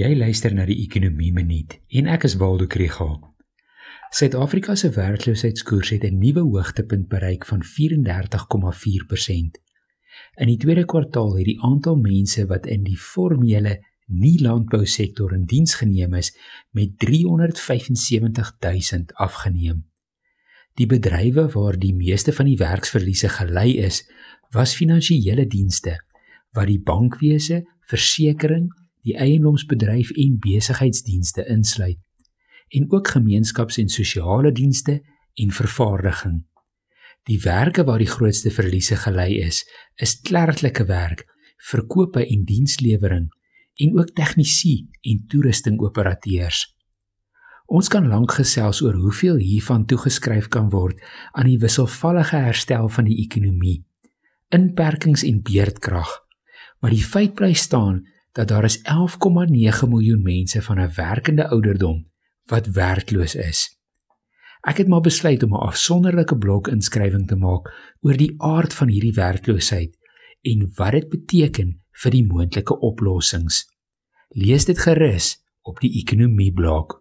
Jy luister na die Ekonomie Minuut en ek is Waldo Krügel. Suid-Afrika se werkloosheidskoers het 'n nuwe hoogtepunt bereik van 34,4%. In die tweede kwartaal het die aantal mense wat in die formele nie-landbousektor in diens geneem is met 375 000 afgeneem. Die bedrywe waar die meeste van die werksverliese gelei is, was finansiële dienste, wat die bankwese, versekerings die eiendomsbedryf en besigheidsdienste insluit en ook gemeenskaps- en sosiale dienste en vervaardiging. Die werke waar die grootste verliese gelei is, is klerklike werk, verkope en dienslewering en ook tegnisie en toerustingoperateurs. Ons kan lank gesels oor hoeveel hiervan toegeskryf kan word aan die wisselvallige herstel van die ekonomie, inperkings en beerdkrag, maar die feit bly staan dat daar is 11,9 miljoen mense van 'n werkende ouderdom wat werkloos is. Ek het maar besluit om 'n afsonderlike blok inskrywing te maak oor die aard van hierdie werkloosheid en wat dit beteken vir die moontlike oplossings. Lees dit gerus op die ekonomie blok.